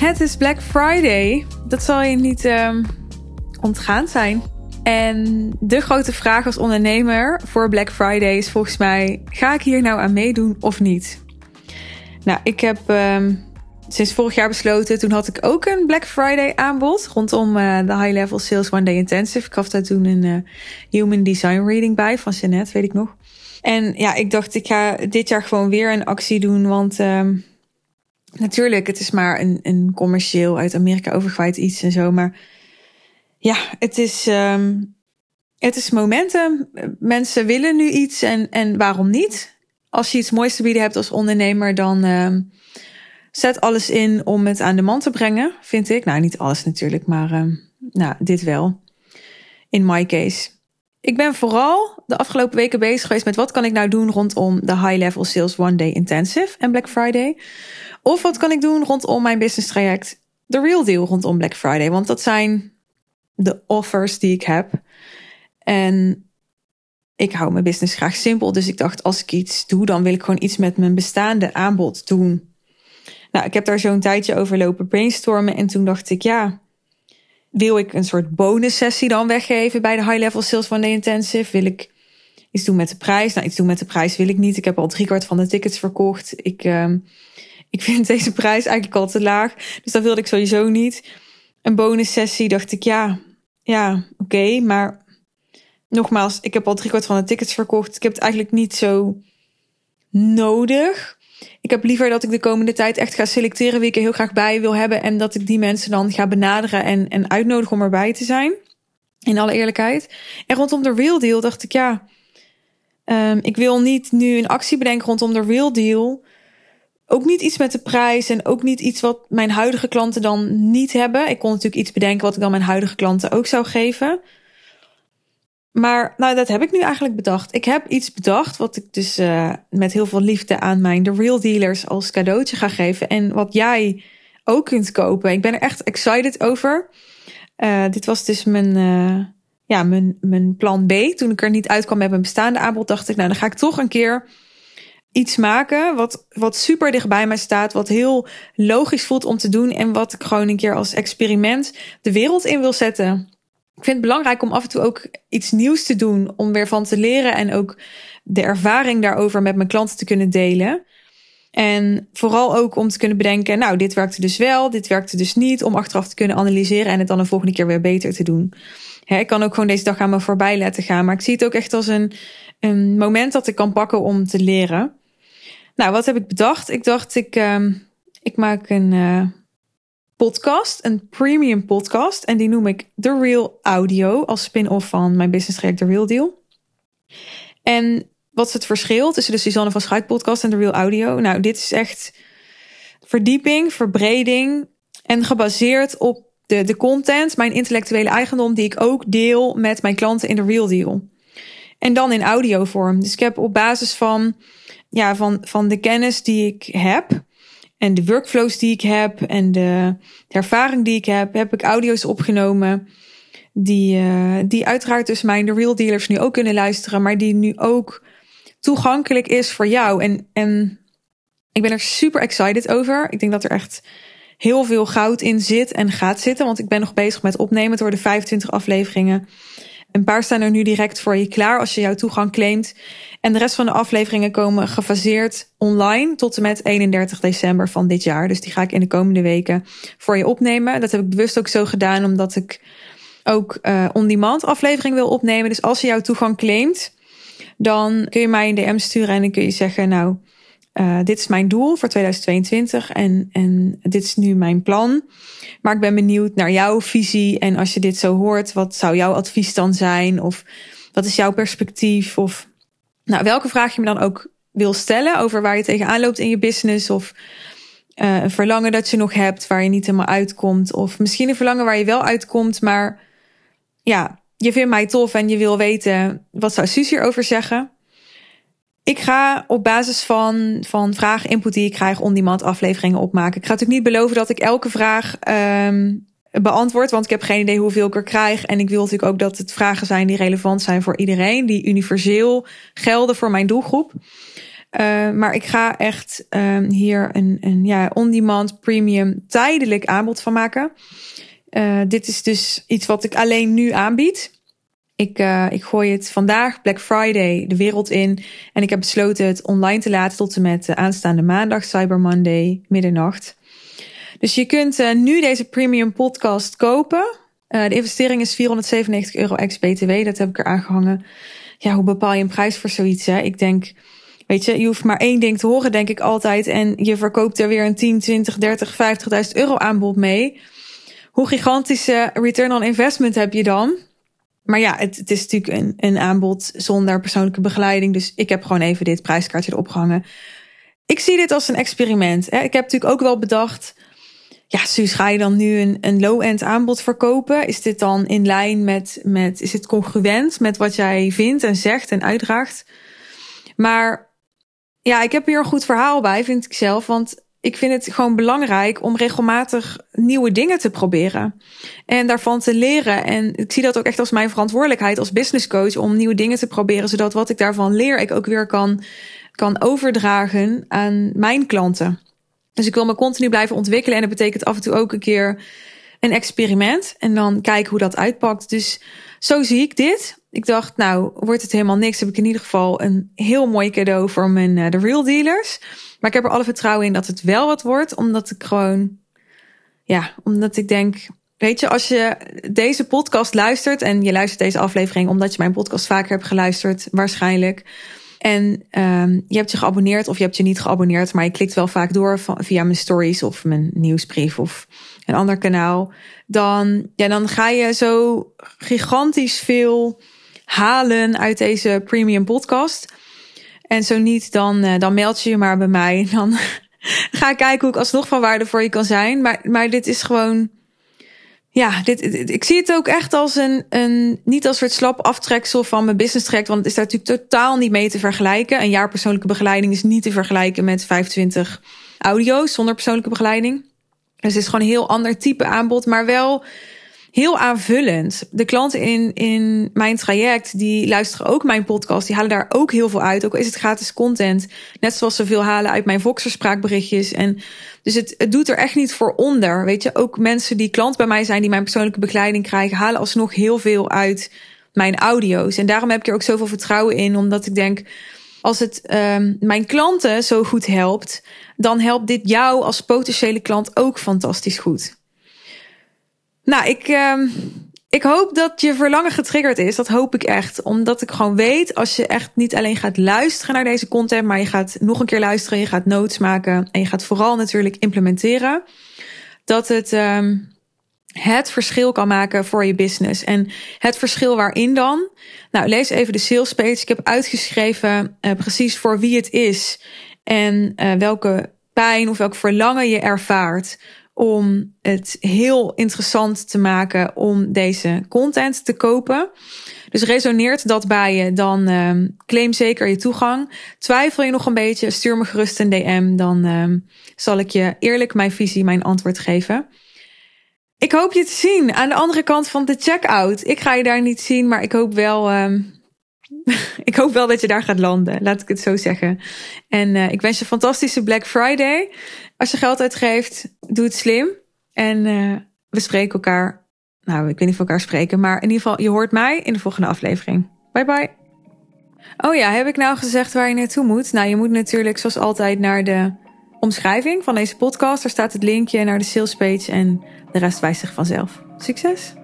Het is Black Friday. Dat zal je niet um, ontgaan zijn. En de grote vraag als ondernemer voor Black Friday is volgens mij: ga ik hier nou aan meedoen of niet? Nou, ik heb um, sinds vorig jaar besloten. Toen had ik ook een Black Friday aanbod rondom uh, de High Level Sales One Day Intensive. Ik gaf daar toen een uh, Human Design Reading bij van Jeanette, weet ik nog. En ja, ik dacht, ik ga dit jaar gewoon weer een actie doen. Want um, natuurlijk, het is maar een, een commercieel uit Amerika overgewaaid iets en zo. Maar ja, het is, um, het is momentum. Mensen willen nu iets en, en waarom niet? Als je iets moois te bieden hebt als ondernemer, dan um, zet alles in om het aan de man te brengen, vind ik. Nou, niet alles natuurlijk, maar um, nou, dit wel. In my case. Ik ben vooral de afgelopen weken bezig geweest met wat kan ik nou doen rondom de High Level Sales One Day Intensive en Black Friday. Of wat kan ik doen rondom mijn business traject, The Real Deal rondom Black Friday. Want dat zijn de offers die ik heb. En ik hou mijn business graag simpel. Dus ik dacht, als ik iets doe, dan wil ik gewoon iets met mijn bestaande aanbod doen. Nou, ik heb daar zo'n tijdje over lopen brainstormen. En toen dacht ik, ja, wil ik een soort bonus sessie dan weggeven bij de High Level Sales van de Intensive? Wil ik iets doen met de prijs? Nou, iets doen met de prijs wil ik niet. Ik heb al driekwart van de tickets verkocht. Ik, uh, ik vind deze prijs eigenlijk al te laag. Dus dat wilde ik sowieso niet. Een bonus sessie dacht ik, ja, ja, oké. Maar nogmaals, ik heb al driekwart van de tickets verkocht. Ik heb het eigenlijk niet zo nodig. Ik heb liever dat ik de komende tijd echt ga selecteren wie ik er heel graag bij wil hebben. En dat ik die mensen dan ga benaderen en, en uitnodigen om erbij te zijn. In alle eerlijkheid. En rondom de Real Deal dacht ik, ja, um, ik wil niet nu een actie bedenken rondom de Real Deal. Ook niet iets met de prijs en ook niet iets wat mijn huidige klanten dan niet hebben. Ik kon natuurlijk iets bedenken wat ik dan mijn huidige klanten ook zou geven. Maar nou, dat heb ik nu eigenlijk bedacht. Ik heb iets bedacht wat ik dus uh, met heel veel liefde aan mijn The Real Dealers als cadeautje ga geven. En wat jij ook kunt kopen. Ik ben er echt excited over. Uh, dit was dus mijn, uh, ja, mijn, mijn plan B. Toen ik er niet uitkwam met mijn bestaande aanbod, dacht ik, nou, dan ga ik toch een keer iets maken wat, wat super dichtbij mij staat, wat heel logisch voelt om te doen en wat ik gewoon een keer als experiment de wereld in wil zetten. Ik vind het belangrijk om af en toe ook iets nieuws te doen, om weer van te leren en ook de ervaring daarover met mijn klanten te kunnen delen. En vooral ook om te kunnen bedenken, nou, dit werkte dus wel, dit werkte dus niet, om achteraf te kunnen analyseren en het dan een volgende keer weer beter te doen. ik kan ook gewoon deze dag aan me voorbij laten gaan, maar ik zie het ook echt als een, een moment dat ik kan pakken om te leren. Nou, wat heb ik bedacht? Ik dacht, ik, uh, ik maak een uh, podcast, een premium podcast. En die noem ik The Real Audio als spin-off van mijn business traject The Real Deal. En wat is het verschil tussen de Suzanne van Schuik podcast en The Real Audio? Nou, dit is echt verdieping, verbreding en gebaseerd op de, de content, mijn intellectuele eigendom, die ik ook deel met mijn klanten in The Real Deal. En dan in audiovorm. Dus ik heb op basis van ja, van, van de kennis die ik heb. En de workflows die ik heb. En de, ervaring die ik heb. Heb ik audio's opgenomen. Die, uh, die uiteraard dus mijn de real dealers nu ook kunnen luisteren. Maar die nu ook toegankelijk is voor jou. En, en ik ben er super excited over. Ik denk dat er echt heel veel goud in zit en gaat zitten. Want ik ben nog bezig met opnemen. door de 25 afleveringen. Een paar staan er nu direct voor je klaar als je jouw toegang claimt. En de rest van de afleveringen komen gefaseerd online tot en met 31 december van dit jaar. Dus die ga ik in de komende weken voor je opnemen. Dat heb ik bewust ook zo gedaan, omdat ik ook uh, on-demand aflevering wil opnemen. Dus als je jouw toegang claimt, dan kun je mij een DM sturen en dan kun je zeggen, nou, uh, dit is mijn doel voor 2022 en, en dit is nu mijn plan. Maar ik ben benieuwd naar jouw visie en als je dit zo hoort, wat zou jouw advies dan zijn? Of wat is jouw perspectief? Of nou, welke vraag je me dan ook wil stellen over waar je tegenaan loopt in je business of uh, een verlangen dat je nog hebt waar je niet helemaal uitkomt of misschien een verlangen waar je wel uitkomt, maar ja, je vindt mij tof en je wil weten wat zou Suus hierover zeggen. Ik ga op basis van, van vragen, input die ik krijg, on-demand afleveringen opmaken. Ik ga natuurlijk niet beloven dat ik elke vraag um, beantwoord, want ik heb geen idee hoeveel ik er krijg. En ik wil natuurlijk ook dat het vragen zijn die relevant zijn voor iedereen, die universeel gelden voor mijn doelgroep. Uh, maar ik ga echt um, hier een, een ja, on-demand premium tijdelijk aanbod van maken. Uh, dit is dus iets wat ik alleen nu aanbied. Ik, uh, ik gooi het vandaag, Black Friday, de wereld in. En ik heb besloten het online te laten tot en met aanstaande maandag, Cyber Monday, middernacht. Dus je kunt uh, nu deze premium podcast kopen. De investering is 497 euro ex-BTW. Dat heb ik er aangehangen. Ja, hoe bepaal je een prijs voor zoiets? Hè? Ik denk, weet je, je hoeft maar één ding te horen, denk ik altijd. En je verkoopt er weer een 10, 20, 30, 50.000 euro aanbod mee. Hoe gigantische return on investment heb je dan? Maar ja, het, het is natuurlijk een, een aanbod zonder persoonlijke begeleiding. Dus ik heb gewoon even dit prijskaartje erop gehangen. Ik zie dit als een experiment. Hè? Ik heb natuurlijk ook wel bedacht ja, Suus, ga je dan nu een, een low-end aanbod verkopen? Is dit dan in lijn met, met, is het congruent met wat jij vindt en zegt en uitdraagt? Maar ja, ik heb hier een goed verhaal bij, vind ik zelf. Want ik vind het gewoon belangrijk om regelmatig nieuwe dingen te proberen. En daarvan te leren. En ik zie dat ook echt als mijn verantwoordelijkheid als business coach om nieuwe dingen te proberen. Zodat wat ik daarvan leer, ik ook weer kan, kan overdragen aan mijn klanten. Dus ik wil me continu blijven ontwikkelen. En dat betekent af en toe ook een keer een experiment. En dan kijken hoe dat uitpakt. Dus zo zie ik dit. Ik dacht, nou, wordt het helemaal niks. Heb ik in ieder geval een heel mooi cadeau voor mijn uh, de real dealers. Maar ik heb er alle vertrouwen in dat het wel wat wordt. Omdat ik gewoon, ja, omdat ik denk, weet je, als je deze podcast luistert en je luistert deze aflevering omdat je mijn podcast vaker hebt geluisterd, waarschijnlijk. En um, je hebt je geabonneerd of je hebt je niet geabonneerd, maar je klikt wel vaak door via mijn stories of mijn nieuwsbrief of een ander kanaal. Dan, ja, dan ga je zo gigantisch veel halen uit deze premium podcast. En zo niet, dan, uh, dan meld je je maar bij mij. Dan ga ik kijken hoe ik alsnog van waarde voor je kan zijn. Maar, maar dit is gewoon ja, dit, ik zie het ook echt als een, een, niet als een soort slap aftreksel van mijn business track. Want het is daar natuurlijk totaal niet mee te vergelijken. Een jaar persoonlijke begeleiding is niet te vergelijken met 25 audio's zonder persoonlijke begeleiding. Dus het is gewoon een heel ander type aanbod, maar wel heel aanvullend. De klanten in, in mijn traject, die luisteren ook mijn podcast. Die halen daar ook heel veel uit. Ook is het gratis content. Net zoals ze veel halen uit mijn Voxer spraakberichtjes. En dus het, het doet er echt niet voor onder. Weet je, ook mensen die klant bij mij zijn, die mijn persoonlijke begeleiding krijgen, halen alsnog heel veel uit mijn audio's. En daarom heb ik er ook zoveel vertrouwen in, omdat ik denk, als het um, mijn klanten zo goed helpt, dan helpt dit jou als potentiële klant ook fantastisch goed. Nou, ik, uh, ik hoop dat je verlangen getriggerd is. Dat hoop ik echt. Omdat ik gewoon weet, als je echt niet alleen gaat luisteren naar deze content, maar je gaat nog een keer luisteren, je gaat notes maken en je gaat vooral natuurlijk implementeren, dat het um, het verschil kan maken voor je business. En het verschil waarin dan? Nou, lees even de sales page. Ik heb uitgeschreven uh, precies voor wie het is en uh, welke pijn of welk verlangen je ervaart om het heel interessant te maken om deze content te kopen. Dus resoneert dat bij je, dan uh, claim zeker je toegang. Twijfel je nog een beetje, stuur me gerust een DM. Dan uh, zal ik je eerlijk mijn visie, mijn antwoord geven. Ik hoop je te zien aan de andere kant van de checkout. Ik ga je daar niet zien, maar ik hoop wel. Uh, ik hoop wel dat je daar gaat landen, laat ik het zo zeggen. En uh, ik wens je een fantastische Black Friday. Als je geld uitgeeft, doe het slim. En uh, we spreken elkaar. Nou, ik weet niet of we elkaar spreken, maar in ieder geval, je hoort mij in de volgende aflevering. Bye bye. Oh ja, heb ik nou gezegd waar je naartoe moet? Nou, je moet natuurlijk zoals altijd naar de omschrijving van deze podcast. Daar staat het linkje naar de salespage en de rest wijst zich vanzelf. Succes!